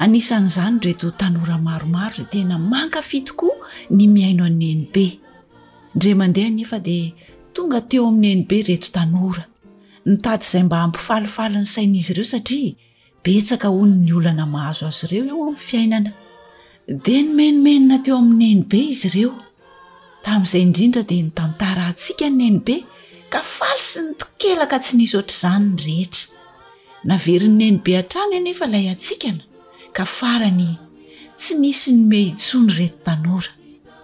Anisan'izany ireto tanora maromaro izay tena mankafy tokoa ny mihaino an'i Nenibe. Indray mandeha anefa dia tonga teo amin'i Nenibe ireto tanora. Nitady izay mba hampifalifaly ny sain'izy ireo satria betsaka hono ny olana mahazo azy ireo eo amin'ny fiainana. Dia nimenomenona teo amin'ny Nenibe izy ireo. Tamin'izay indrindra dia nitantara hatsiaka ny Nenibe ka faly sy nitokelaka tsy nisy ohatr'izany ny rehetra. Naverin'ny Nenibe hatrany anefa ilay hatsikana ka farany tsy nisy nomey intsony ireto tanora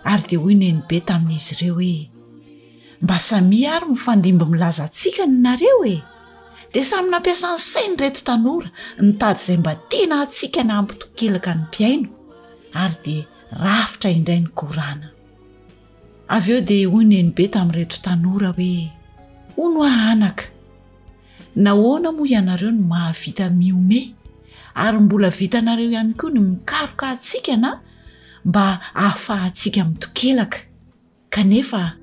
ary dia hoy Nenibe tamin'izy ireo hoe. Mba samia ary mifandimby milaza antsika ny nareo e! Dia samy nampiasa ny sainy reto tanora nitady izay mba tiana hatsikana hampitokilaka ny mpihaino ary dia rafitra indray ny korana. Avy eo dia hoy nenibe tamin'ireto tanora hoe hono a anaka, nahoana moa ianareo no mahavita mihomehy ary mbola vitanareo ihany koa ny mikaroka hatsikana mba ahafahantsika mitokelaka. Kanefa,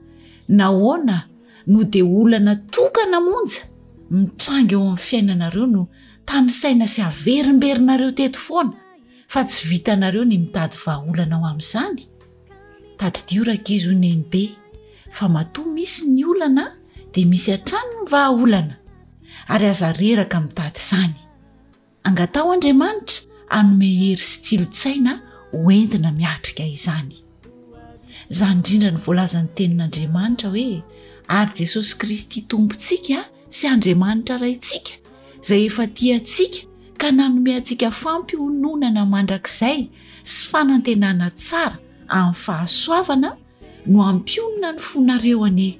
nahoana no dia olana tokana monja mitranga eo amin'ny fiainanareo no tanisaina sy averimberinareo teto foana, fa tsy vitanareo ny mitady vahaolana ho amin'izany? Tadidio rankizy o Nenibe, fa matoa misy ny olana dia misy hatrany ny vahaolana, ary aza reraka mitady izany. Angataho Andriamanitra hanome hery sy tsilo-tsaina hoentina miatrika izany. Izany indrindra no voalazan'ny Tenin'Andriamanitra hoe, Ary Jesosy Kristy Tompontsika sy Andriamanitra Raintsika, izay efa tia antsika ka nanome antsika fampiononana mandrakizay sy fanantenana tsara amin'ny fahasoavana, no hampionona ny fonareo anie.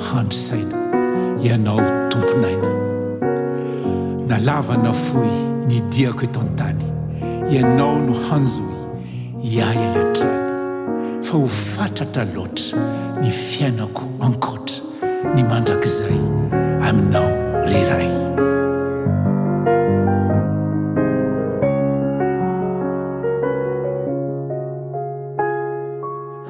Handry saina, Ianao Tompon'aina. Na lava na fohy ny diako eto an-tany, Ianao no hanjohy i ahy hatrany. Fa ho fatratra loatra ny fiainako ankoatra ny mandrakizay Aminao ry Ray.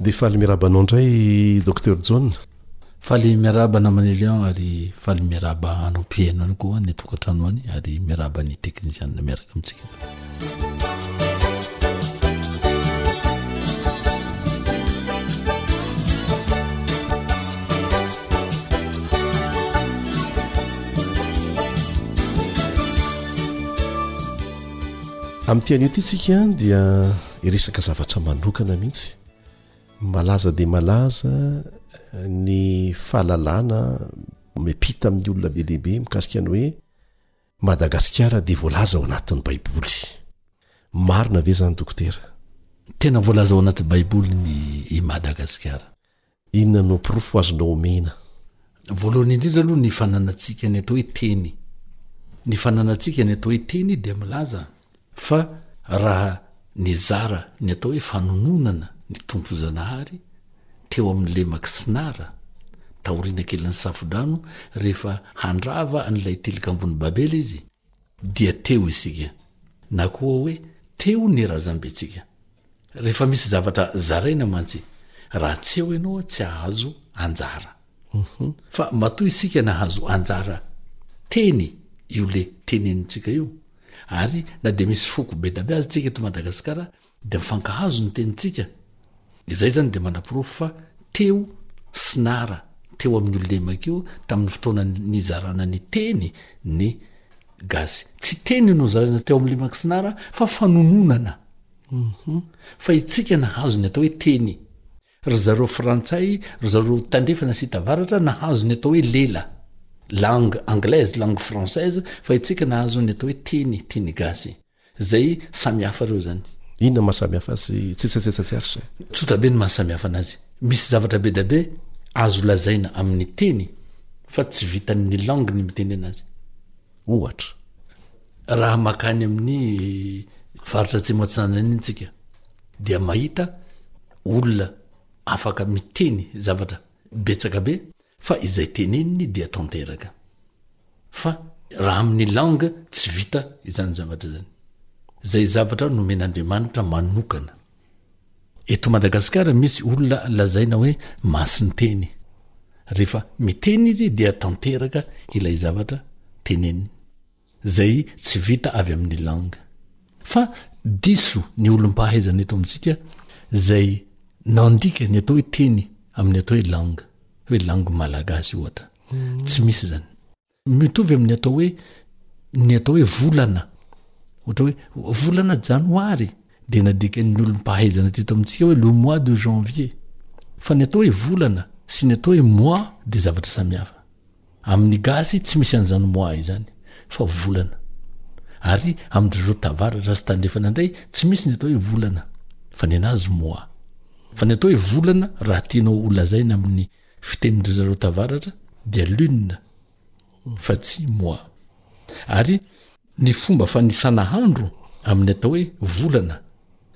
Dia faly miaraba anao indray Docteur Jaona. Faly miaraba namana Lion ary faly miaraba anao Mpiheno any koa ny tokantrano any ary miaraba ny teknisianina miaraka amintsika. Amin'ity anio ity tsika dia Resaka zavatra manokana mihitsy. Malaza dia malaza eh, ny fahalalana mipita amin'ny olona be dehibe mikasika ny hoe Madagasikara dia voalaza ao anatin'ny Baiboly. Marina ve izany dokotera? Tena voalaza ao anaty Baiboly ny i Madagasikara. Inona no porofo azonao omena? Voalohany indrindra aloha ny fananantsika ny atao hoe teny. Ny fananantsika ny atao hoe teny dia milaza fa raha nizara ny atao hoe fanononana ny Tompo Zanahary teo amin'ny lemak'i Sinara, taoriana kelin'ny Safodrano, rehefa handrava an'ilay tilikambon'i Babela izy, dia teo isika na koa hoe teo ny razambentsika. Rehefa misy zavatra zaraina mantsy, raha tsy eo ianao tsy hahazo anjara. Fa matoa isika nahazo anjara teny io le tenenintsika io, ary na dia misy foko be dabe aza tsika eto Madagasikara, Dia mifankahazo ny tenintsika. Izay izany dia manaporofo fa teo Sinara, teo amin'ny Olodemaka io, tamin'ny fotoana nizarana ny teny ny Gasy. Tsy teny no zaraina teo amin'ny Lemak'i Sinara fa fanononana. Fa itsika nahazo ny atao hoe teny. Ry zareo Frantsay, ry zareo Tandrefana sy Tavaratra nahazo ny atao hoe lela, langue anglaise, langue française, fa itsika nahazo ny atao hoe teny, teny Gasy. Zay samy hafa reo zany. Inona no mahasamihafa azy? Tsetsetsetse tsy arsa. Tsotra be ny mahasamihafa anazy. Misy zavatra be dia be azo lazaina amin'ny teny fa tsy vitan'ny langue ny mitenena azy. Ohatra. Raha makany amin'ny faritra atsimo atsinanana iny tsika dia mahita olona afaka miteny zavatra betsaka be. Fa izay teneniny dia tanteraka. Fa raha amin'ny langue tsy vita izany zavatra izany. Izay zavatra nomen'Andriamanitra manokana. Eto Madagasikara misy olona lazaina hoe masin-teny. Rehefa miteny izy dia tanteraka ilay zavatra teneniny. Zay tsy vita avy amin'ny langue. Fa diso ny olom-pahaizana eto amintsika zay nandika ny atao hoe teny amin'ny atao hoe langue. Hoe langue malagasy ohatra. Tsy misy zany. Mitovy amin'ny atao hoe ny atao hoe volana. Ohatra hoe volana janoary dia nadikan'ny olom-pahaizana teto amintsika hoe le mois de janvier. Fa ny atao hoe volana sy ny atao hoe mois dia zavatra samihafa. Amin'ny gasy tsy misy an'izany mois izany fa volana. Ary amin-dry zareo tavaratra sy tandrefana indray tsy misy ny atao hoe volana fa ny an'azy mois. Fa ny atao hoe volana raha tianao ho lazaina amin'ny fitenin-dry zareo tavaratra dia lune fa tsy mois. Ary ny fomba fanisana andro amin'ny atao hoe volana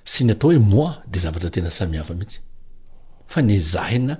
sy ny atao hoe mois dia zavatra tena samihafa mihitsy. Fa ny ezahina.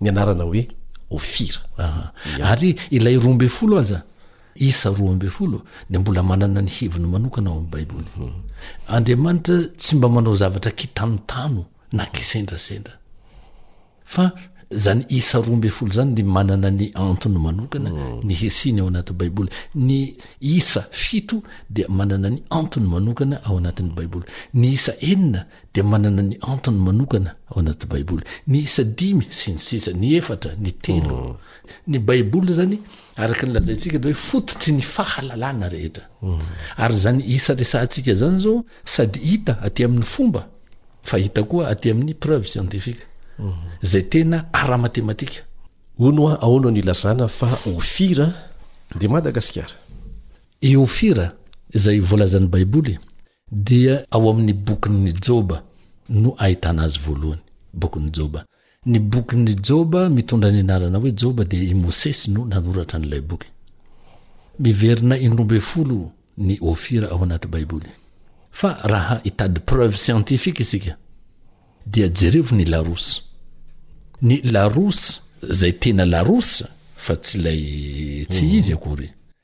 Ny anarana hoe Ofira. Aha. Ary ilay roa ambin'ny folo aza, isa roa ambin'ny folo, dia mbola manana ny heviny manokana ao amin'ny Baiboly. Mhm. Andriamanitra tsy mba manao zavatra kitanotano na kisendrasendra. Fa zany isa roa ambin'ny folo zany dia manana ny antony manokana mhm. ny hisiany ao anaty Baiboly. Ny isa fito dia manana ny antony manokana ao anatin'ny Baiboly. Ny isa enina dia manana ny antony manokana ao anaty baiboly ny isa dimy sy ny sisa ny efatra ny telo ny baiboly zany araka ny lazaintsika de hoe fototry ny fahalalana rehetra ary zany isa resahantsika zany zao sady hita aty amin'ny fomba fa hita koa aty amin'ny preuve scientifique zay tena ara-matematika hono hoa ahoana ny ilazana fa ofira dia madagasikara i ofira izay voalazan'ny baiboly Dia ao amin'ny bokin'ny Joba no ahitana azy voalohany, bokin'ny Joba. Ny bokin'ny Joba mitondra ny anarana hoe Joba dia i Mosesy no nanoratra an'ilay boky. Miverina in-roa ambin'ny folo ny Ofira ao anaty Baiboly. Fa raha hitady preuve scientifique isika dia jerevo ny Larousse. Ny Larousse, izay tena Larousse fa tsy ilay tsy izy akory.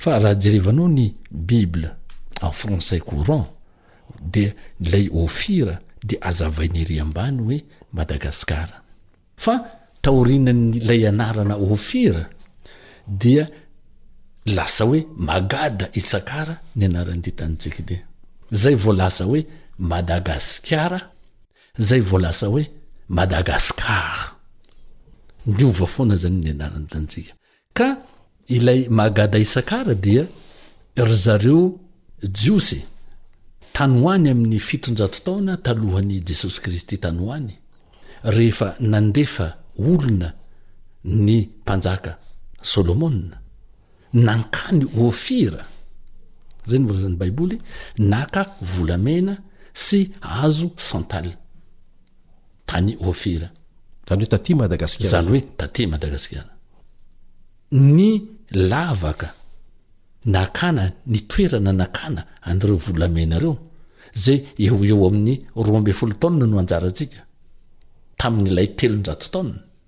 Fa raha jerevanao ny Bible en français courant dia ilay Ophir dia azavainy ery ambany hoe Madagascar. Fa taorinan'ilay anarana Ophir dia lasa hoe Magada Itsakara ny anaran'ity tanintsika ity. Zay vao lasa hoe Madagasikara, zay vao lasa hoe Madagascar. Niova foana zany ny anaran'ny tanintsika. Ka ilay Magada Isakara dia ry zareo Jiosy tany ho any amin'ny fitonjato taona talohan'i Jesosy Kristy tany ho any, rehefa nandefa olona ny mpanjaka Solomona nankany Ofira, izay no voalazan'ny Baiboly, naka volamena sy hazo santal. tany Ofira. Zany hoe taty Madagasikara. Zany hoe taty Madagasikara. Ny lavaka nakana ny toerana nakana an'ireo volamena ireo zay eo eo amin'ny roa ambin'ny folo taonina no anjarantsika tamin'ilay telonjato taonina.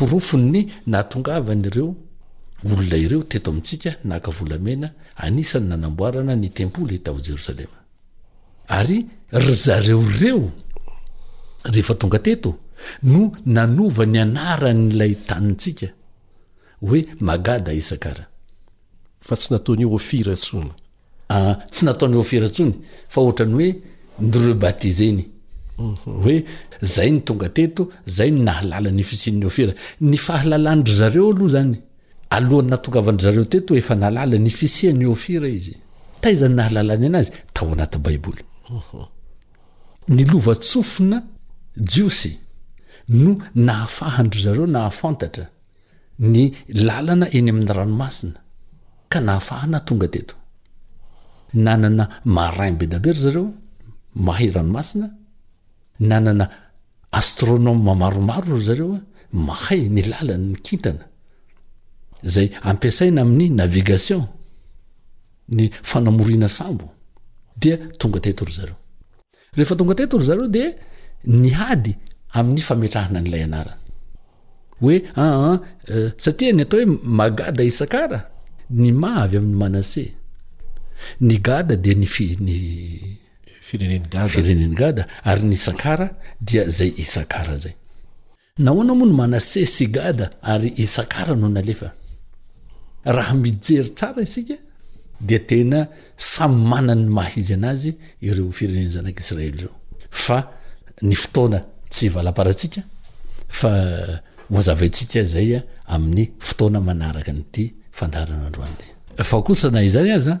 Porofon'ny nahatongavan'ireo olona ireo teto amintsika naka volamena anisan'ny nanamboarana ny tempoly tao Jerosalema. Ary ry zareo ireo, rehefa tonga teto, no nanova ny anaran'ilay tanintsika hoe Magada Isakara. Fa tsy nataon'i Ofira intsony. A, tsy nataony offira intsony fa ohatrany hoe ny rebatiser-ny. Hoe zay no tonga teto, zay no nahalala ny fisian'ny offira. Ny fahalalan-dry zareo aloha zany, alohan'ny nahatongavan-dry zareo teto efa nahalala ny fisian'ny offira izy. Taiza no nahalalany anazy? Tao anaty baiboly. Ny lovantsofina jiosy no nahafahan-dry zareo nahafantatra ny lalana eny amin'ny ranomasina ka nahafahana tonga teto. Nanana marin be da be ry zareo mahay ranomasina, nanana astronome maromaro ry zareo mahay ny lalan'ny kintana izay ampiasaina amin'ny navigation, ny fanamoriana sambo, dia tonga teto ry zareo. Rehefa tonga teto ry zareo dia nihady amin'ny fametrahana an'ilay anarana hoe aa ah, ah, eh, satria ny atao hoe magada isakara ny maha avy amin'ny manase ny gada dia ny fi ny firenen'ny gada firenen'ny gada ary ny isakara dia zay isakara zay Nahoana moa no Manase sy Gada ary Isakara no nalefa? Raha mijery tsara isika dia tena samy manana ny maha izy anazy ireo firenen'ny zanak'i Israely ireo. Fa ny fotoana tsy valamparantsika fa hozavaintsika izay amin'ny fotoana manaraka an'ity fandaharan'androany ity. Fa kosa na izany aza,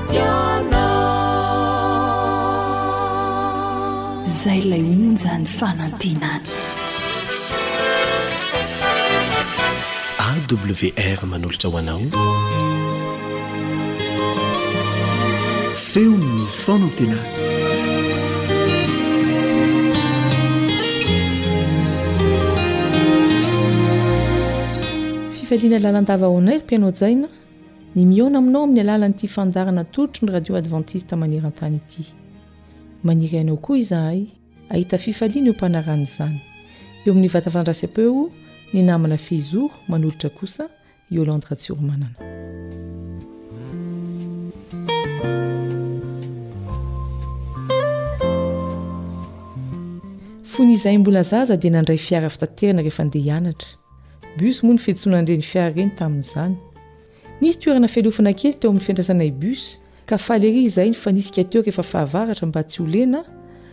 Zay ilay onjan'ny fanantenana. AWR manolotra ho anao feon'ny fanantenana. Fifaliana lalandava ho anay ry mpianao jaina. ny mihaona aminao amin'ny alalan'ity fandaharana atolotry ny Radio Adventiste maneran-tany ity. Maniry anao koa izahay hahita fifaliana eo am-panarahana izany. Eo amin'ny vata fandraisam-peo eo ny namana Fehizoro, manolotra kosa Yolande Ratsiromanana. Fony izahay mbola zaza dia nandray fiara fitaterana rehefa handeha hianatra. Bus moa ny fiantsoanan'ireny fiara ireny tamin'izany. Nisy toerana fialofana kely teo amin'ny fiandrasanay bus ka faly ery izahay fa nisy ka teo rehefa fahavaratra mba tsy ho lena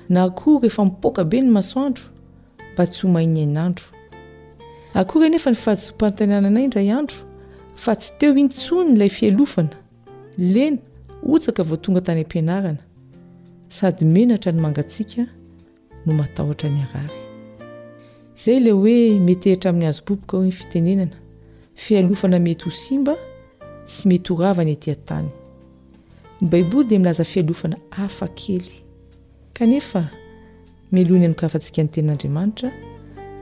na koa rehefa mipoaka be ny masoandro mba tsy ho may ny hainandro. Akory anefa ny fahadisoam-panantenananay indray andro fa tsy teo intsony ilay fialofana, lena, hotsaka vao tonga tany am-pianarana. Sady menatra no mangatsiaka no matahotra ny harary. Izay ilay hoe metehitra amin'ny hazo boboka hoy ny fitenenana, fialofana mety ho simba sy mety ho rava ny etỳ an-tany. Ny Baiboly dia milaza fialofana hafa kely. Kanefa, melohy ny anokafantsika ny Tenin'Andriamanitra,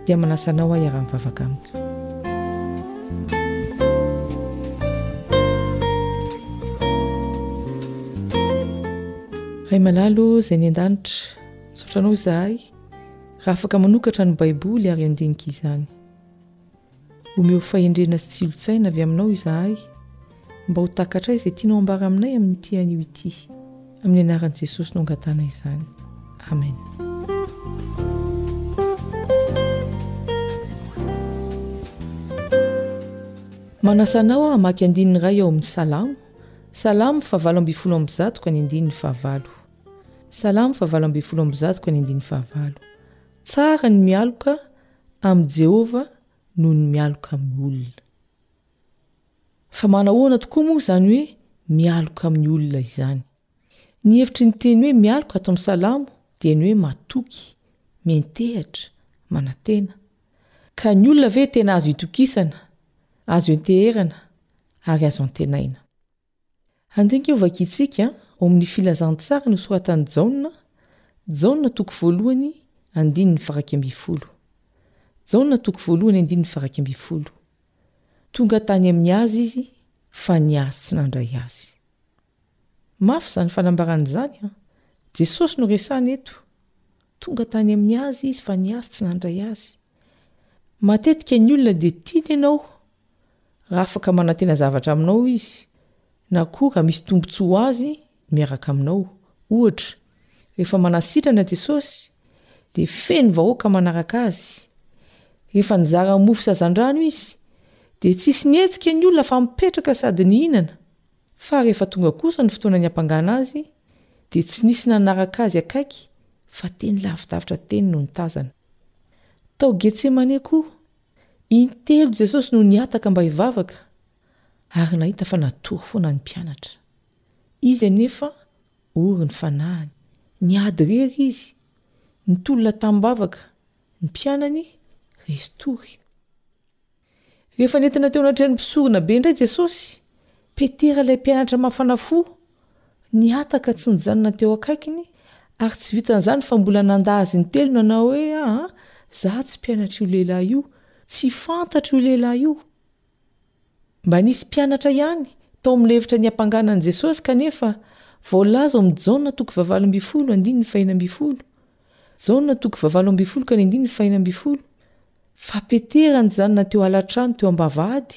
dia manasa anao aho hiara-mivavaka amiko. Ray malalo izay ny an-danitra, Misaotra anao izahay raha afaka manokatra ny Baiboly ary handinika izany. Omeo fahendrena sy tsilontsaina avy aminao izahay mba ho takatray izay tianao hambara aminay amin'ity anio ity. Amin'ny anaran'i Jesosy no angatahana izany. Amen. Manasa anao aho hamaky andininy iray ao amin'ny Salamo, Salamo fahavalo ambin'ny folo amby zato ka ny andininy fahavalo. Salamo fahavalo ambin'ny folo amby zato ka ny andininy fahavalo. Tsara ny mialoka amin'i Jehovah noho ny mialoka amin'ny olona. Fa manahoana tokoa moa izany hoe mialoka amin'ny olona izany? Ny hevitry ny teny hoe mialoka ato amin'ny Salamo dia ny hoe matoky, miantehatra, manantena. Ka ny olona ve tena azo itokisana, azo enteherana ary azo antenaina? Handinga io vakintsika ao amin'ny Filazantsara nosoratan'i Jaona, Jaona toko voalohany andininy faraika ambin'ny folo. Jaona toko voalohany andininy faraika ambin'ny folo. Tonga tany amin'ny azy izy fa ny azy tsy nandray azy. Mafy izany fanambarana izany an! Jesosy no resahana eto. Tonga tany amin'ny azy izy fa ny azy tsy nandray azy. Matetika ny olona dia tiany ianao raha afaka manantena zavatra aminao izy na koa raha misy tombontsoa ho azy miaraka aminao. Ohatra, rehefa manasitrana Jesosy, dia feno vahoaka manaraka azy. Rehefa nizara mofo sazan-drano izy, dia tsisy nihetsika ny olona fa mipetraka sady nihinana. Fa rehefa tonga kosa ny fotoana niampangana azy, dia tsy nisy nanaraka azy akaiky fa teny lavidavitra teny no nitazana. Tao Getsemane koa, Intelo Jesosy no nihataka mba hivavaka, ary nahita fa natory foana ny mpianatra. Izy anefa ory ny fanahiny. Niady irery izy. Nitolona tamim-bavaka. Ny mpianany resy tory. Rehefa nentina teo anatrehan'ny mpisorona be indray Jesosy, Petera ilay mpianatra mafana fo nihataka tsy nijanona teo akaikiny ary tsy vitan'izany fa mbola nanda azy intelo nanao hoe aa za tsy mpianatr'io lehilahy io, tsy fantatro io lehilahy io. Mba nisy mpianatra ihany tao amin'ny lefitra niampangana an'i Jesosy kanefa voalaza ao amin'ny Jaona toko fahavalo ambin'ny folo andininy fahina ambin'ny folo. Jaona toko fahavalo ambin'ny folo ka ny andininy fahina ambin'ny folo. Fa Petera nijanona teo alatrano teo ambavahady.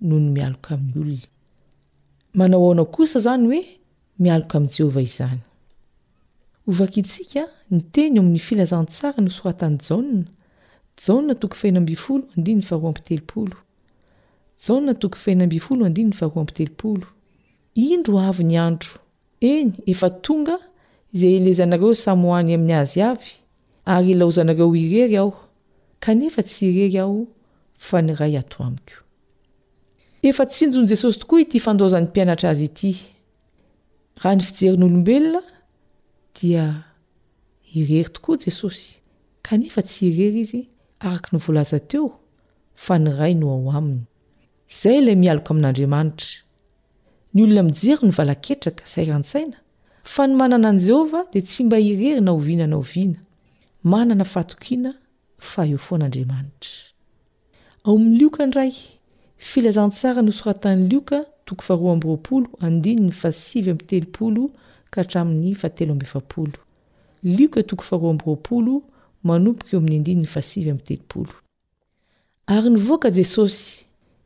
noho ny mialoka amin'ny olona. Manao ahoana kosa izany hoe mialoka amin'i Jehovah izany? Hovakintsika ny teny eo amin'ny filazantsara nosoratan'i Jaona, Jaona toko faheno ambin'ny folo andininy faharoa amby telopolo. Jaona toko faheno ambin'ny folo andininy faharoa amby telopolo. Indro avy ny andro, Eny, efa tonga izay ilezanareo samy ho any amin'ny azy avy, ary ilaozanareo irery aho, kanefa tsy irery aho, fa ny Ray ato amiko. Efa tsinjon'i Jesosy tokoa ity fandaozan'ny mpianatra azy ity. Raha ny fijerin'olombelona, dia irery tokoa Jesosy, kanefa tsy irery izy, araka ny voalaza teo, fa ny Ray no ao aminy. Izay ilay mialoka amin'Andriamanitra. Ny olona mijery no valan-ketraka, sairan-tsaina, fa ny manana an'i Jehovah dia tsy mba irery na oviana na oviana. Manana fahatokiana fa eo foana Andriamanitra. Ao amin'ny Lioka indray, filazantsara nosoratan'i Lioka, toko faharoa amby roapolo, andininy fahasivy amby telopolo ka hatramin'ny fahatelo amby efapolo. Lioka toko faharoa amby roapolo, manomboka eo amin'ny andininy fahasivy amby telopolo. Ary nivoaka Jesosy,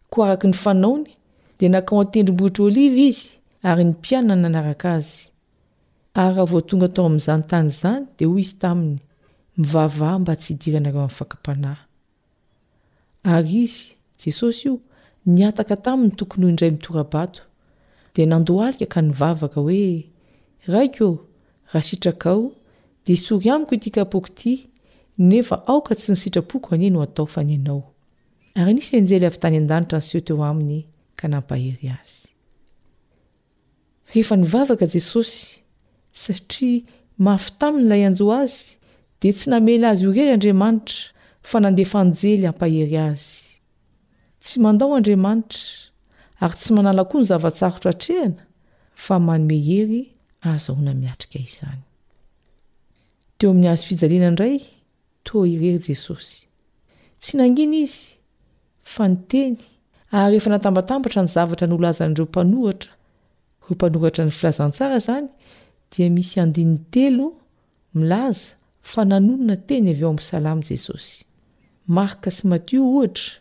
koa araka ny fanaony, dia nankao an-tendrombohitr' Oliva izy, ary ny mpianany nanaraka azy. Ary raha vao tonga tao amin' izany tany izany, dia hoy izy taminy, Mivavaha mba tsy hidiranareo amin' ny fakam-panahy. Ary izy, Jesosy io, nihataka taminy tokony ho indray mitora-bato, dia nandohalika ka nivavaka hoe, Raiko ô, Raha sitrakao, dia esory amiko ity kapoaka ity, nefa aoka tsy ny sitrapoko anie no atao fa ny anao. Ary nisy anjely avy tany an-danitra niseho teo aminy ka nampahery azy. Rehefa nivavaka Jesosy, satria mafy taminy ilay anjo azy, dia tsy namela azy ho irery Andriamanitra, fa nandefa anjely hampahery azy. Tsy mandao Andriamanitra, ary tsy manala koa ny zava-tsarotra atrehana, fa manome hery ahazahoana miatrika izany. Teo amin'ny hazo fijaliana indray, toa irery Jesosy. Tsy nangina izy, fa niteny, ary rehefa natambatambatra ny zavatra nolazan'ireo mpanoratra, ireo mpanoratra ny Filazantsara izany, dia misy andininy telo milaza fa nanonona teny avy ao amin'ny Salamo Jesosy. Marka sy Matio, ohatra,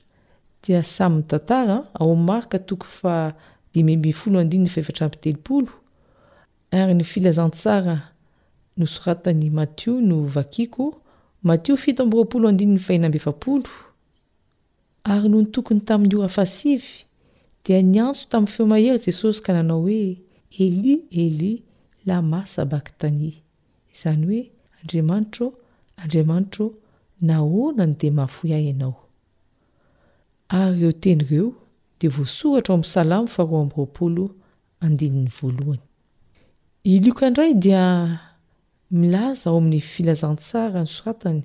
dia samy mitantara, ao amin'ny Marka toko fahadimy ambin'ny folo andininy fahefatra amby telopolo, ary ny Filazantsara nosoratan'i Matio no vakiko, Matio fito amby roapolo andininy fahenina amby efapolo, Ary noho ny tokony tamin'ny ora fahasivy, dia niantso tamin'ny feo mahery Jesosy ka nanao hoe, Eli, Eli, lama sabakthani? izany hoe, Andriamanitro ô, Andriamanitro ô, nahoana no dia mahafoy ahy Ianao? Ary ireo teny ireo dia voasoratra ao amin'ny Salamo faharoa amby roapolo, andininy voalohany. I Lioka indray dia Milaza ao amin'ny Filazantsara nosoratany,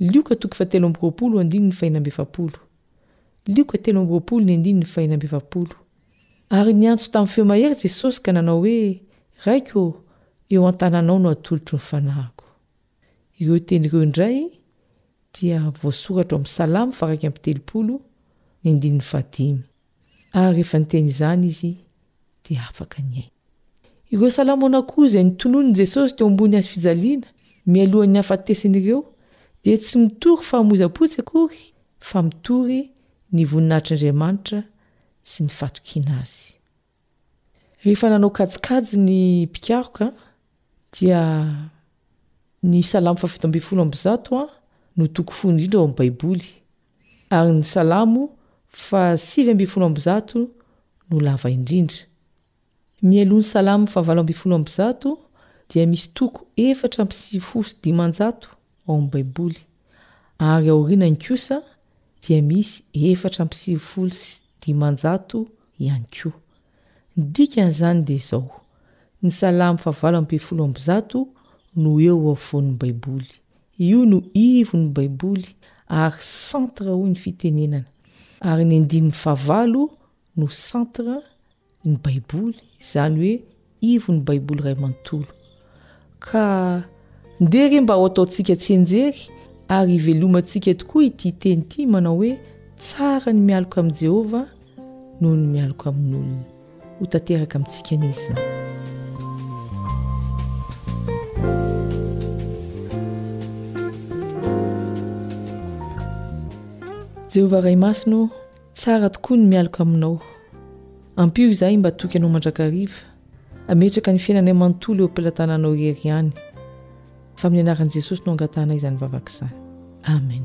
Lioka toko fahatelo amby roapolo andininy fahenina amby efapolo, Lioka telo amby roapolo ny andininy fahenina amby efapolo. Ary niantso tamin'ny feo mahery Jesosy ka nanao hoe, Raiko ô, eo an-tananao no atolotro ny fanahiko. Ireo teny ireo indray dia voasoratra ao amin'ny Salamo faha iraika amby telopolo, ny andininy fahadimy. Ary rehefa niteny izany izy, dia afaka ny ainy. Ireo salamo anankiroa izay notononin'i Jesosy teo ambony hazo fijaliana mialohan'ny hahafatesany ireo dia tsy mitory fahamoizam-potsy akory fa mitory ny voninahitr'Andriamanitra sy ny fatokiana Azy. Rehefa nanao kajikajy ny mpikaroka dia ny Salamo fahafito ambin'ny folo amby zato no toko fohy indrindra ao amin'ny Baiboly, ary ny Salamo fahasivy ambin'ny folo amby zato no lava indrindra. Mialoha ny Salamo fahavalo ambin'ny folo amby zato dia misy toko efatra amby sivifolo sy dimanjato ao amin'ny Baiboly, ary aorianany kosa dia misy efatra amby sivifolo sy dimanjato ihany koa. Ny dikan'izany dia izao, Ny Salamo fahavalo ambin'ny folo amby zato no eo afovoan'ny Baiboly. Io no ivon'ny Baiboly ary centre hoy ny fitenenana, ary ny andininy fahavalo no centre ny baiboly izany hoe ivon'ny baiboly iray manontolo ka ndeha re mba ho ataontsika tsianjery ary ivelomantsika tokoa ity teny ity manao hoe tsara ny mialoka amin'i jehovah noho ny mialoka amin'olona ho tanteraka amintsika ny izy jehovah ray masina Tsara tokoa ny mialoka aminao. Ampio izahay mba hatoky anao mandrakariva, hametraka ny fiainanay manontolo eo am-pelatananao irery ihany. Fa amin'ny anaran'i Jesosy no angatahanay izany vavaka izany. Amen.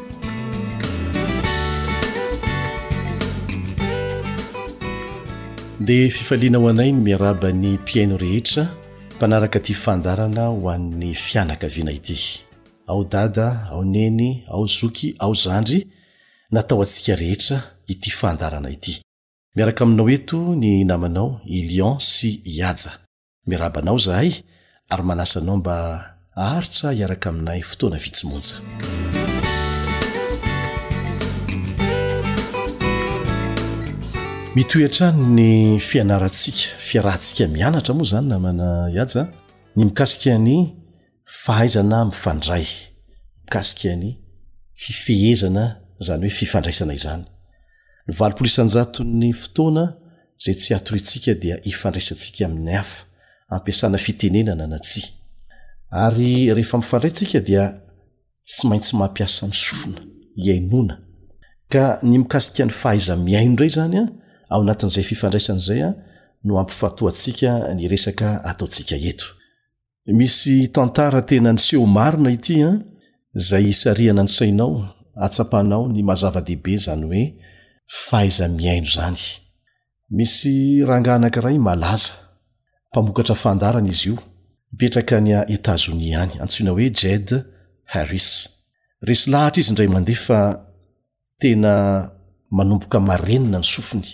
dia fifaliana ho anay ny miaraba ny mpiaino rehetra mpanaraka ty fandarana ho an'ny fianakaviana ity ao dada ao neny ao zoky ao zandry natao antsika rehetra ity fandarana ity miaraka aminao eto ny namanao i lion sy iaja Miarahaba anao zahay ary manasa anao mba aharitra hiaraka aminay fotoana vitsy monja. Mitohy hatrany ny fianarantsika, fiarahantsika mianatra moa izany namana Iaja, ny mikasika ny Fahaizana mifandray mikasika ny fifehezana izany hoe fifandraisana izany. Ny valopolo isan-jaton'ny fotoana izay tsy atoriantsika dia ifandraisantsika amin'ny hafa, ampiasana fitenenana na tsia. Ary rehefa mifandray isika dia tsy maintsy mampiasa ny sofina hiainoana. Ka ny mikasika ny fahaiza-mihaino indray izany ao anatin'izay fifandraisana izay no ampifantohantsika ny resaka ataontsika eto. Misy tantara tena niseho marina ity an, izay hisarihana ny sainao, hatsapanao ny maha zava-dehibe izany hoe fahaiza-mihaino izany. Misy rangahy anankiray malaza, mpamokatra fandaharana izy io, mipetraka any Etazonia any, antsoina hoe Jed Harris. Resy lahatra izy indray mandeha fa tena manomboka marenina ny sofiny,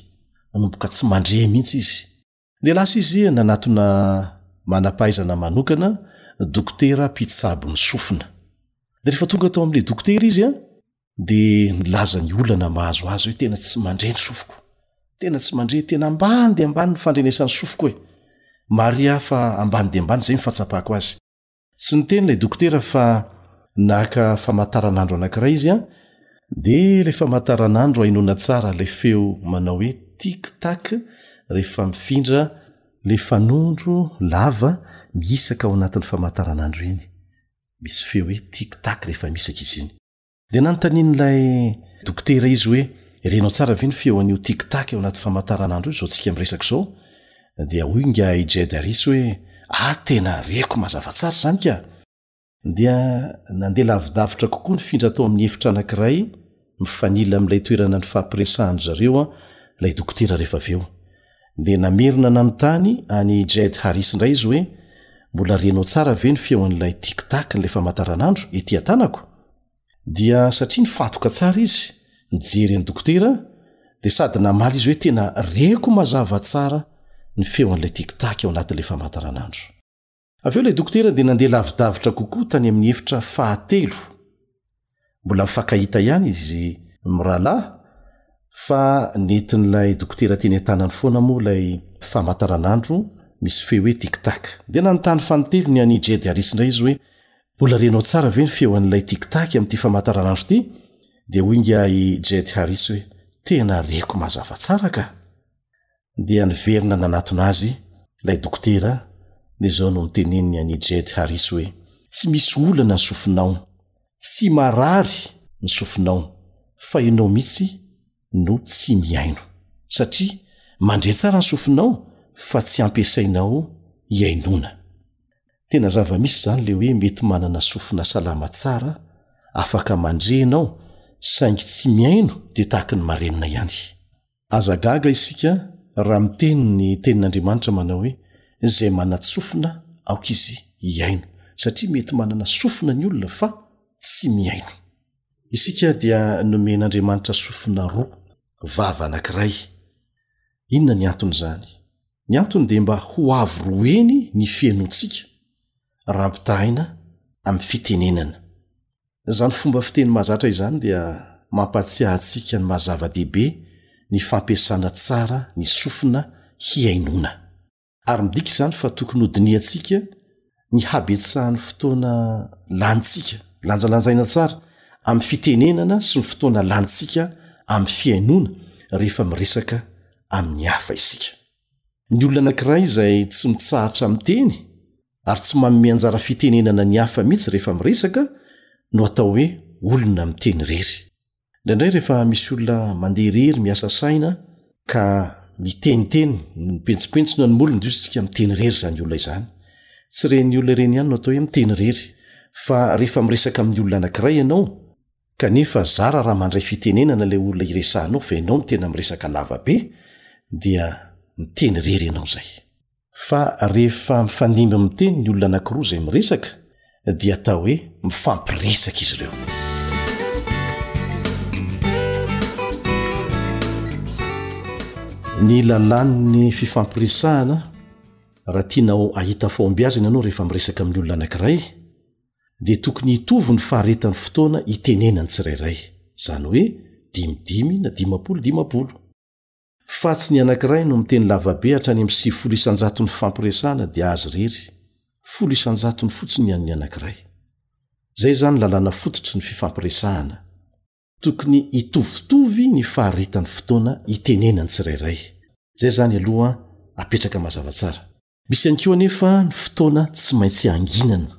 manomboka tsy mandre mihitsy izy. Dia lasa izy nanatona manam-pahaizana manokana dokotera mpitsabo ny sofina. Dia rehefa tonga tao amin'ilay dokotera izy dia nilaza ny olana mahazo azy hoe tena tsy mandre ny sofiko, tena tsy mandre, tena ambany dia ambany ny fandrenesan'ny sofiko e! Mariha fa ambany dia ambany izay ny fahatsapako azy. Tsy niteny ilay dokotera fa naka famataranandro anankiray izy an, dia ilay famataranandro ahinoana tsara ilay feo manao hoe tic tac rehefa mifindra ilay fanondro lava mihisaka ao anatin'ny famataranandro iny, misy feo hoe tic tac rehefa mihisaka izy iny. Dia nanontanian'ilay dokotera izy hoe, Renao tsara ve ny feon'io tic-tac ao anaty famantaranandro io izao tsika miresaka izao? Dia hoy ingahy Jed Harris hoe, Ah, tena reko mazava tsara izany ka! Dia nandeha lavidavitra kokoa nifindra tao amin'ny efitra anankiray mifanila amin'ilay toerana nifampiresahan-dry zareo ilay dokotera rehefa avy eo. Dia namerina nanontany an'i Jed Harris indray izy hoe, Mbola renao tsara ve ny feon'ilay tic tac n'ilay famataranandro ety an-tanako? Dia satria nifantoka tsara izy, nijery an'i dokotera, dia sady namaly izy hoe tena reko mazava tsara ny feon'ilay tic tac ao anatin'ilay famataranandro. Avy eo ilay dokotera dia nandeha lavidavitra kokoa tany amin'ny efitra fahatelo. Mbola mifankahita ihany izy mirahalahy fa nentin'ilay dokotera teny an-tanany foana moa ilay famataranandro misy feo hoe tic tac. Dia nanontany fanintelony ny an'i Jade Harris indray izy hoe, Mbola renao tsara ve ny feo an'ilay tic tac amin'ity famataranandro ity? Dia hoy ingahy Jade Harris hoe, Tena reko mazava tsara ka! dia niverina nanatona azy ilay dokotera dia izao no notenenin'i Annie Jade Harris hoe, Tsy misy olana ny sofinao. Tsy marary ny sofinao, fa ianao mihitsy no tsy mihaino. Satria mandre tsara ny sofinao fa tsy ampiasainao hihainoana. Tena zava-misy izany ilay hoe mety manana sofina salama tsara, afaka mandre ianao, saingy tsy mihaino dia tahaka ny marenina ihany. Aza gaga isika raha miteny ny Tenin'Andriamanitra manao hoe, Izay manan-tsofina, aoka izy hihaino, satria mety manana sofina ny olona fa tsy mihaino. Isika dia nomen'Andriamanitra sofina roa, vava anankiray. Inona ny anton'izany? Ny antony dia mba ho avo roheny ny fihainoantsika, raha ampitahaina amin'ny fitenenana. Izany fomba fiteny mahazatra izany dia mampahatsiahy antsika ny maha-zava-dehibe ny fampiasana tsara ny sofina hihainoana. Ary midika izany fa tokony hodinihantsika ny habetsahan'ny fotoana lanintsika, lanjalanjaina tsara, amin'ny fitenenana sy ny fotoana lanintsika amin'ny fihainoana rehefa miresaka amin'ny hafa isika. Ny olona anankiray izay tsy mitsahatra miteny ary tsy manome anjara fitenenana ny hafa mihitsy rehefa miresaka no atao hoe olona miteny irery indraindray rehefa misy olona mandeha irery miasa saina ka miteniteny no pentsipentsina ny molony diosintsika miteny irery izany olona izany tsy reny olona ireny ihany no atao hoe miteny irery fa rehefa miresaka amin'ny olona anankiray ianao kanefa zara raha mandray fitenenana ilay olona iresahanao fa ianao no tena miresaka lavabe dia miteny irery ianao izay Fa rehefa mifandimby miteny ny olona anankiroa izay miresaka dia atao hoe mifampiresaka izy ireo. Ny lalàn'ny fifampiresahana raha tianao ahita fahombiazana ianao rehefa miresaka amin'ny olona anankiray dia tokony hitovy ny faharetan'ny fotoana hitenenany tsirairay, izany hoe dimidimy na dimampolo dimampolo. Fa tsy ny anankiray no miteny lavabe hatrany amin'ny sivifolo isan-jatony fampiresahana dia azy irery, folo isan-jatony fotsiny ny an'ny anankiray. Izay izany lalàna fototry ny fifampiresahana. Tokony hitovitovy ny faharetan'ny fotoana itenenan'ny tsirairay. Izay izany aloha apetraka mazava tsara. Misy ihany koa anefa ny fotoana tsy maintsy hanginana,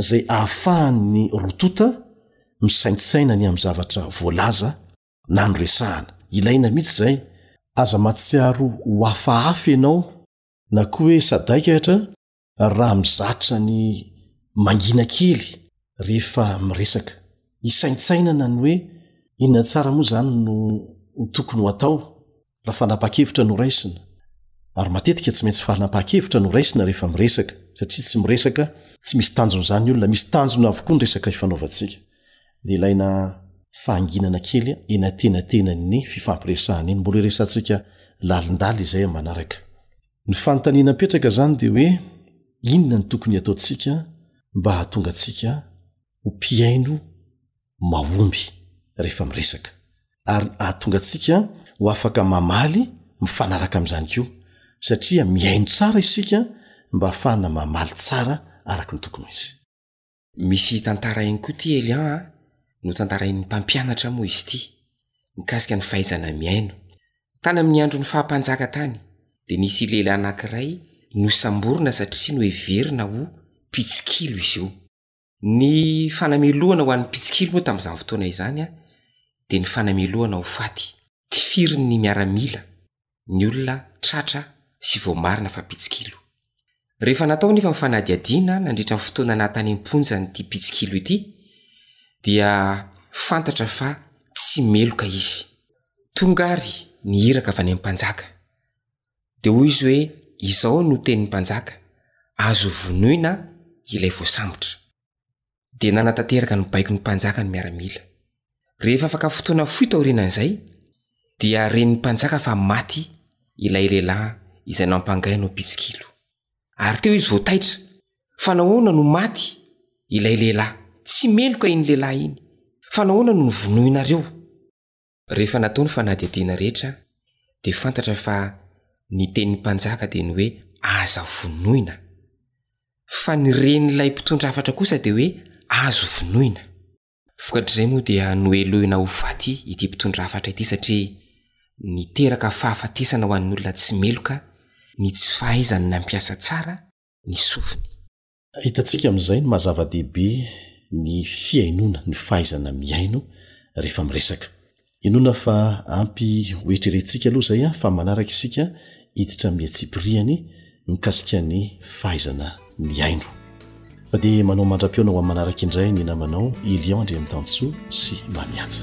izay ahafahan'ny roa tonta misaintsaina ny amin'ny zavatra voalaza, na ny resahana. Ilaina mihitsy izay. Aza mahatsiaro ho hafahafa ianao na koa hoe sadaikatra raha mizatra ny mangina kely rehefa miresaka. Hisaintsainana ny hoe inona tsara moa izany no tokony ho atao raha fanapaha-kevitra no raisina ary matetika tsy maintsy fanapaha-kevitra no raisina rehefa miresaka satria tsy miresaka tsy misy tanjona izany olona misy tanjona avokoa ny resaka ifanaovantsika de ilaina fahanginana kely eny antenatenan'ny fifampiresahana eny mbola iresantsika lalindala izay manaraka ny fanontaniana mpetraka izany dia hoe inona ny tokony ataontsika mba hahatonga antsika ho mpiaino mahomby rehefa miresaka, ary hahatonga antsika ho afaka mamaly mifanaraka amin'izany koa, satria mihaino tsara isika mba hahafahana mamaly tsara araka ny tokony ho izy. Misy tantara ihany koa ity Elian a, notantarain'ny mpampianatra moa izy ity, mikasika ny fahaizana mihaino. Tany amin'ny andron'ny faha-mpanjaka tany, dia nisy lehilahy anankiray nosamborina satria noheverina ho mpitsikilo izy io. Ny fanamelohana ho an'ny mpitsikilo moa tamin'izany fotoana izany dia ny fanamelohana ho faty. Tifirin'ny miaramila ny olona tratra sy voamarina fa mpitsikilo. Rehefa natao anefa ny fanadihadiana nandritra ny fotoana naha tany am-ponja an'ity mpitsikilo ity dia fantatra fa tsy meloka izy. Tonga ary ny iraka avy any amin'ny mpanjaka dia hoy izy hoe, Izao no tenin'ny mpanjaka, Azo vonoina ilay voasambotra. Dia nanatanteraka ny baiko ny mpanjaka ny miaramila. Rehefa afaka fotoana fohy taorianan'izay, dia ren'ny mpanjaka fa maty ilay lehilahy izay nampangainy ho mpitsikilo. Ary teo izy vao taitra, Fa nahoana no maty ilay lehilahy? Tsy meloka iny lehilahy iny. Fa nahoana no novonoinareo? Rehefa natao ny fanadihadiana rehetra dia fantatra fa ny tenin'ny mpanjaka dia ny hoe aza vonoina. Fa ny renin'ilay mpitondra hafatra kosa dia hoe azo vonoina. Vokatr'izay moa dia nohelohina ho faty ity mpitondra hafatra ity satria niteraka fahafatesana ho an'ny olona tsy meloka ny tsy fahaizany nampiasa tsara ny sofiny. Hitantsika amin'izay ny maha-zava-dehibe ny fihainoana, ny fahaizana mihaino rehefa miresaka. Inoana fa ampy hoeritreretintsika aloha izay fa manaraka isika hiditra amin'ny antsipirihany mikasika ny fahaizana mihaino. Fa dia manao mandra-pihaona ho amin'ny manaraka indray ny namanao Elion Andriamitansoa sy Mamy Haja.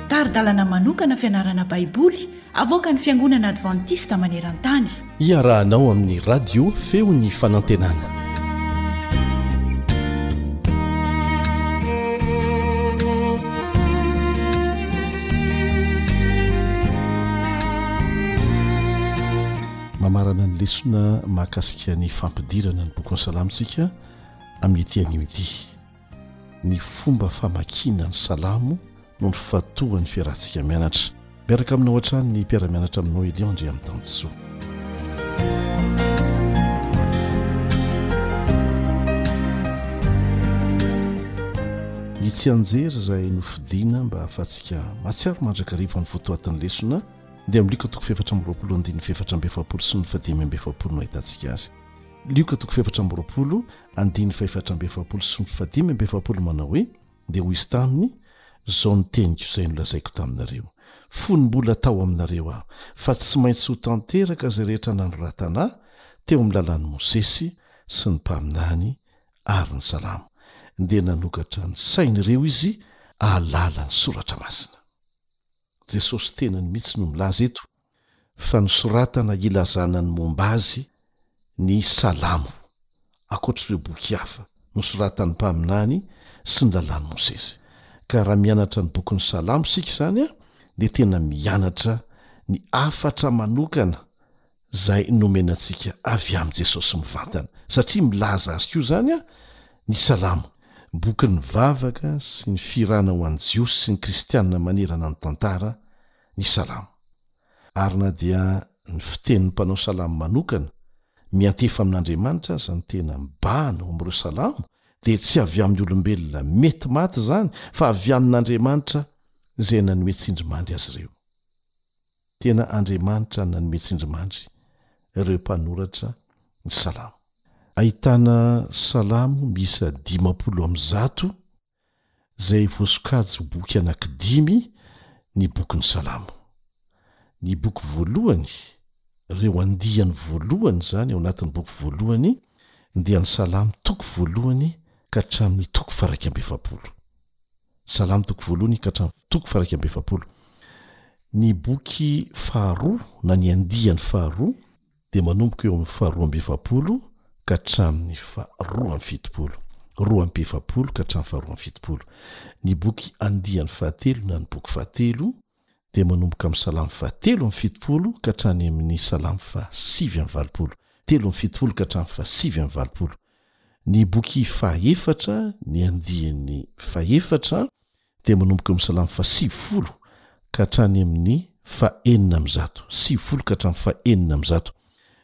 Tari-dalana manokana fianarana Baiboly avoakan'ny Fiangonana Advantista maneran-tany. Iarahanao amin'ny Radio Feon'ny Fanantenana. Mamarana ny lesona mahakasika ny fampidirana ny bokin'ny Salamo isika amin'ity anio ity. Ny fomba famakiana ny Salamo no nifantohan'ny fiarahantsika mianatra. Miaraka aminao hatrany ny mpiara-mianatra aminao Elion Andriamitansoa. Ny tsianjery izay nofidina mba hahafahantsika mahatsiaro mandrakariva ny votoatin'ny lesona dia amin'ny Lioka toko fahefatra amby roapolo andininy fahefatra amby efapolo sy ny fahadimy amby efapolo no ahitantsika azy. Lioka toko fahefatra amby roapolo Andininy fahefatra amby efapolo sy fahadimy amby efapolo manao hoe, Dia hoy Izy taminy, Izao no teniko izay nolazaiko taminareo, fony mbola tao aminareo Aho, fa tsy maintsy ho tanteraka izay rehetra nanoratana Aho teo amin'ny lalàn'i Mosesy sy ny mpaminany ary ny salamo. Dia nanokatra ny sain'ireo Izy ahalala ny Soratra Masina. Jesosy tenany mihitsy no milaza eto fa nosoratana hilazana ny momba azy ny Salamo, ankoatr'ireo boky hafa nosoratan'ny mpaminany sy ny lalàn'i Mosesy. Ka raha mianatra ny bokin'ny Salamo isika izany dia tena mianatra ny hafatra manokana izay nomena antsika avy amin'i Jesosy mivantana, satria milaza azy koa izany ny Salamo, bokin'ny vavaka sy ny fihirana ho an'ny Jiosy sy ny Kristiana manerana ny tantara, ny Salamo. Ary na dia ny fitenin'ny mpanao salamo manokana, miantefa amin'Andriamanitra aza ny tena mibahana ao amin'ireo Salamo, dia tsy avy amin'ny olombelona mety maty izany, fa avy amin'Andriamanitra izay nanome tsindrimandry azy ireo. Tena Andriamanitra nanome tsindrimandry ireo mpanoratra ny Salamo. Ahitana Salamo miisa dimampolo amby zato izay voasokajy ho boky anankidimy ny bokin'ny Salamo. Ny boky voalohany, ireo andiany voalohany izany ao anatin'ny boky voalohany dia ny Salamo toko voalohany ka hatramin'ny toko faraika amby efapolo. Ny boky faharoa na ny andiany faharoa dia manomboka eo amin'ny faharoa amby efapolo ka hatramin'ny faharoa amby fitopolo, roa amby efapolo ka hatramin'ny faharoa amby fitopolo. Ny boky andiany fahatelo na ny boky fahatelo, dia manomboka amin'ny Salamo fahatelo amby fitopolo ka hatrany amin'ny Salamo fahasivy amby valopolo, telo amby fitopolo ka hatramin'ny fahasivy amby valopolo. Ny boky fahaefatra, ny andiany fahefatra, dia manomboka amin'ny Salamo fahasivifolo ka hatrany amin'ny fahenina amby zato, sivifolo ka hatramin'ny fahenina amby zato.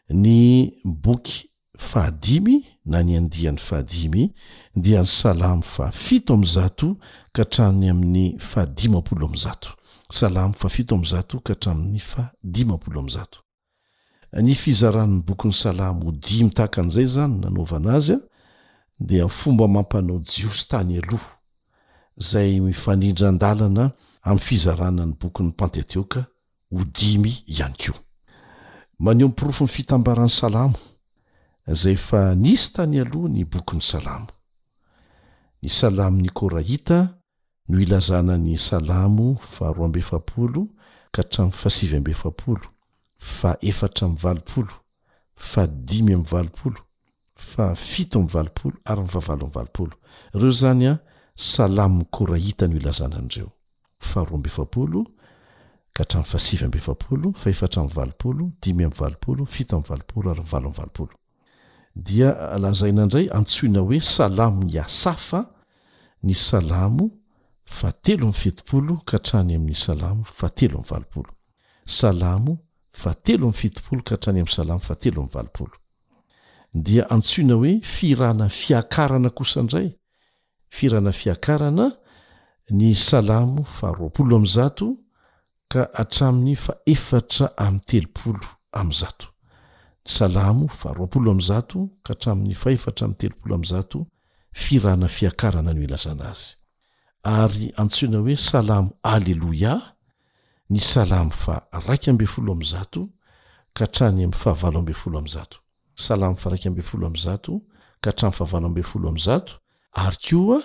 Ny boky fahadimy na ny andiany fahadimy dia ny Salamo fahafito amby zato ka hatrany amin'ny fahadimampolo amby zato. Salamo fahafito amby zato ka hatramin'ny fahadimampolo amby zato. Ny fizaran'ny bokin'ny Salamo ho dimy tahaka an'izay izany nanaovana azy dia fomba amam-panao Jiosy tany aloha, izay mifanindran-dalana amin'ny fizarana ny bokin'ny Pantetioka ho dimy ihany koa. Maneho ny porofon'ny fitambaran'ny Salamo, izay efa nisy tany aloha ny bokin'ny Salamo. Ny Salamon'ny Korahita no ilazana ny Salamo faharoa amby efapolo ka hatramin'ny fahasivy amby efapolo, fahaefatra amby valopolo, fahadimy amby valopolo, fahafito amby valopolo ary ny fahavalo amby valopolo. Ireo izany an, Salamo Koraitany io ilazana an'ireo. Faharoa amby efapolo ka hatramin'ny fahasivy amby efapolo, fahefatra amby valopolo, dimy amby valopolo, fito amby valopolo ary valo amby valopolo. Dia lazaina indray, antsoina hoe Salamon'i Asafa ny Salamo fahatelo amby fitopolo ka hatrany amin'ny Salamo fahatelo amby valopolo. Salamo fahatelo amby fitopolo ka hatrany amin'ny Salamo fahatelo amby valopolo. Dia antsoina hoe fihirana fiakarana kosa indray, fihirana fiakarana, ny Salamo faharoapolo amby zato ka hatramin'ny fahefatra amby telopolo amby zato. Ny Salamo faharoapolo amby zato ka hatramin'ny fahefatra amby telopolo amby zato, fihirana fiakarana no ilazana azy. Ary antsoina hoe Salamo Aleloia, ny Salamo faha raika ambin'ny folo amby zato ka hatrany amin'ny faha valo ambin'ny folo amby zato, Salamo faha raika ambin'ny folo amby zato ka hatramin'ny faha valo ambin'ny folo amby zato, ary koa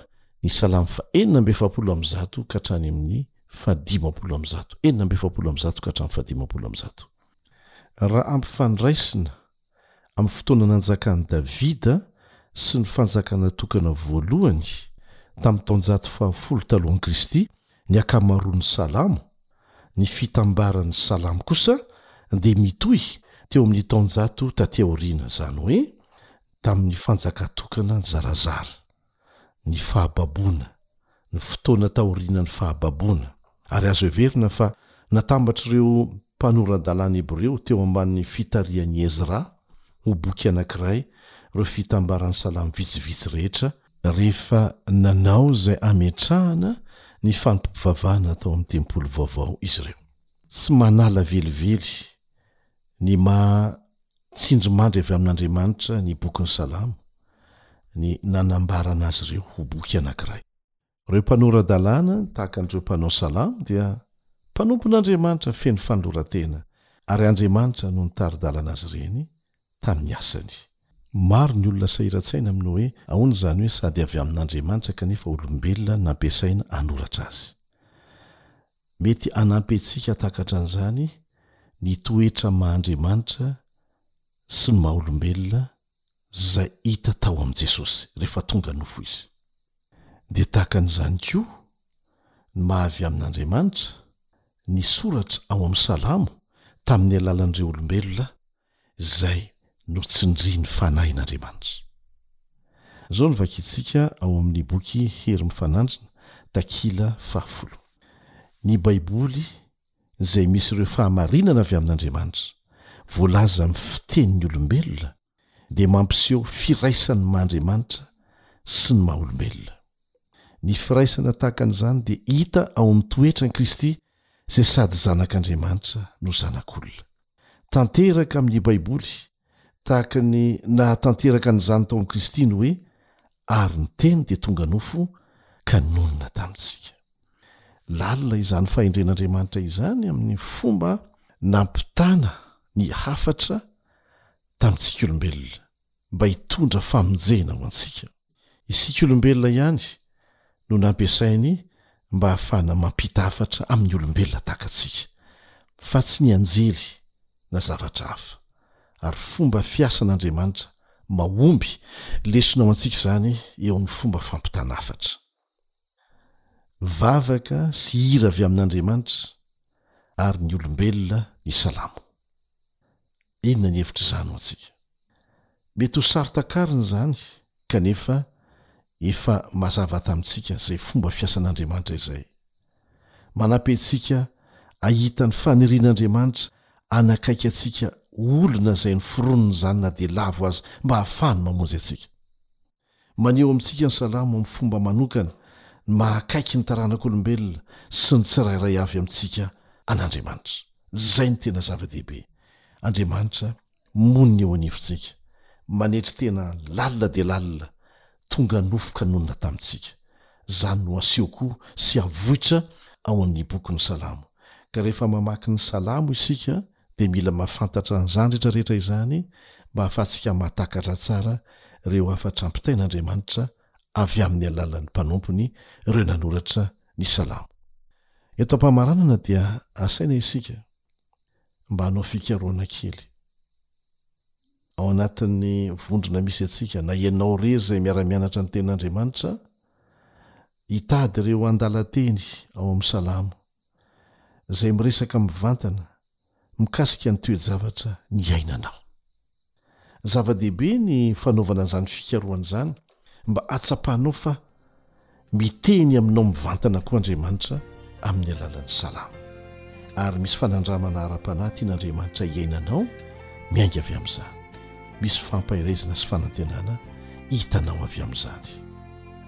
ny Salamo faha enina amby efapolo amby zato ka hatrany amin'ny faha dimampolo amby zato, enina amby efapolo amby zato ka hatramin'ny faha dimampolo amby zato. Raha ampifandraisina Amin'ny fotoana nanjakan'i Davida sy ny fanjakana tokana voalohany, tamin'ny taonjato fahafolo talohan'i Kristy, ny ankamaroan'ny salamo, ny fitambaran'ny salamo kosa dia mitohy teo amin'ny taonjato taty aoriana, izany hoe tamin'ny fanjaka tokana nizarazara. ny fahababoana, ny fotoana taorianan'ny fahababoana, ary azo heverina fa natambatr'ireo mpanora-dalàna hebreo teo ambanin'ny fitarihan'i Ezra ho boky anankiray ireo fitambaran'ny salamo vitsivitsy rehetra, rehefa nanao izay hametrahana ny fanompoam-pivavahana tao amin'ny tempoly vaovao izy ireo. Tsy manala velively ny maha Tsindrimandry avy amin'Andriamanitra ny bokin'ny Salamo ny nanambarana azy ireo ho boky anankiray. Ireo mpanora-dalàna, tahaka an'ireo mpanao salamo, dia mpanompon'Andriamanitra feno fanoloran-tena, ary Andriamanitra no nitari-dalana azy ireny tamin'ny asany. Maro ny olona sahiran-tsaina amin'ny hoe ahoana izany hoe sady avy amin'Andriamanitra kanefa olombelona nampiasaina hanoratra azy. Mety hanampy antsika hahatakatra an'izany ny toetra maha-Andriamanitra sy ny maha-olombelona izay hita tao amin'i Jesosy, rehefa tonga nofo izy. Dia tahaka an'izany koa ny maha-avy amin'Andriamanitra ny soratra ao amin'ny Salamo tamin'ny alalan'ireo olombelona izay notsindrian'ny Fanahin'Andriamanitra. Izao no vakintsika ao amin'ny boky Hery Mifanandrina, takila fahafolo, Ny Baiboly izay misy ireo fahamarinana avy amin'Andriamanitra, voalaza amin'ny fitenin'ny olombelona, dia mampiseho firaisan'ny maha Andriamanitra sy ny maha olombelona. Ny firaisana tahaka an'izany dia hita ao amin'ny toetran'i Kristy izay sady Zanak'Andriamanitra no Zanak'olona. Tanteraka amin'ny Baiboly tahaka ny nahatanteraka an'izany tao amin'i Kristy ny hoe, Ary ny Teny dia tonga nofo ka nonina tamintsika. Lalina izany fahendren'Andriamanitra izany amin'ny fomba nampitana ny hafatra tamintsika olombelona. mba hitondra famonjena ho antsika. Isika olombelona ihany no nampiasainy mba hahafahana mampita hafatra amin'ny olombelona tahaka antsika, fa tsy ny anjely na zavatra hafa. Ary fomba fiasan'Andriamanitra mahomby lesona ho antsika izany eo amin'ny fomba fampitana hafatra. vavaka sy hira avy amin'Andriamanitra ary ny olombelona ny salamo. Inona ny hevitr'izany ho antsika? Mety ho saro-takarina izany, kanefa efa mazava tamintsika izay fomba fiasan'Andriamanitra izay. Manampy antsika hahita ny fanirian'Andriamanitra hanakaiky antsika ho olona izay noforoniny izany na dia lavo aza mba hahafahany mamonjy antsika. Maneho amintsika ny Salamo amin'ny fomba manokana ny maha-akaiky ny taranak'olombelona sy ny tsirairay avy amintsika an'Andriamanitra. Izay no tena zava-dehibe. Andriamanitra monina eo anivontsika, manetry tena lalina dia lalina, tonga nofo ka nonina tamintsika. Izany no aseho koa sy avoitra ao amin'ny bokin'ny Salamo. Ka rehefa mamaky ny Salamo isika dia mila mahafantatra an'izany rehetrarehetra izany mba hahafahantsika mahatakatra tsara ireo hafatra ampitain'Andriamanitra avy amin'ny alalan'ny mpanompony ireo nanoratra ny Salamo. Eto am-pamaranana dia asaina isika mba hanao fikarohana kely ao anatin'ny vondrona misy antsika na ianao irery izay miara-mianatra ny tenin'Andriamanitra hitady ireo andalan-teny ao amin'ny Salamo izay miresaka mivantana mikasika ny toe-javatra niainanao. Zava-dehibe ny fanaovana izany fikarohana izany mba hatsapanao fa miteny aminao mivantana koa Andriamanitra amin'ny alalan'ny salamo. Ary misy fanandramana ara-panahy tian'Andriamanitra hiainanao miainga avy amin'izany. Misy fampaherezana sy fanantenana hitanao avy amin'izany.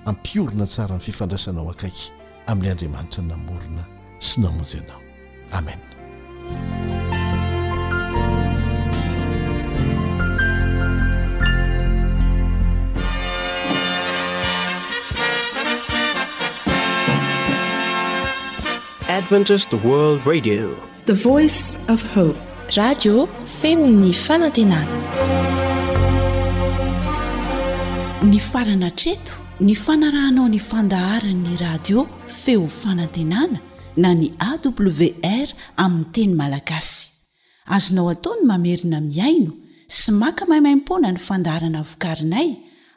Ampiorina tsara ny fifandraisanao akaiky amin'ilay Andriamanitra namorona sy namonjy anao. Amen. Adventist World Radio. The voice of hope. Radio feon'ny fanantenana. Nifarana hatreto ny fanarahanao ny fandaharan'ny radio feo fanantenana na ny AWR amin'ny teny malagasy. Azonao atao ny mamerina mihaino sy maka maimaimpoana ny fandaharana vokarinay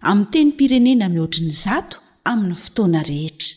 amin'ny tenim-pirenena mihoatry ny zato amin'ny fotoana rehetra.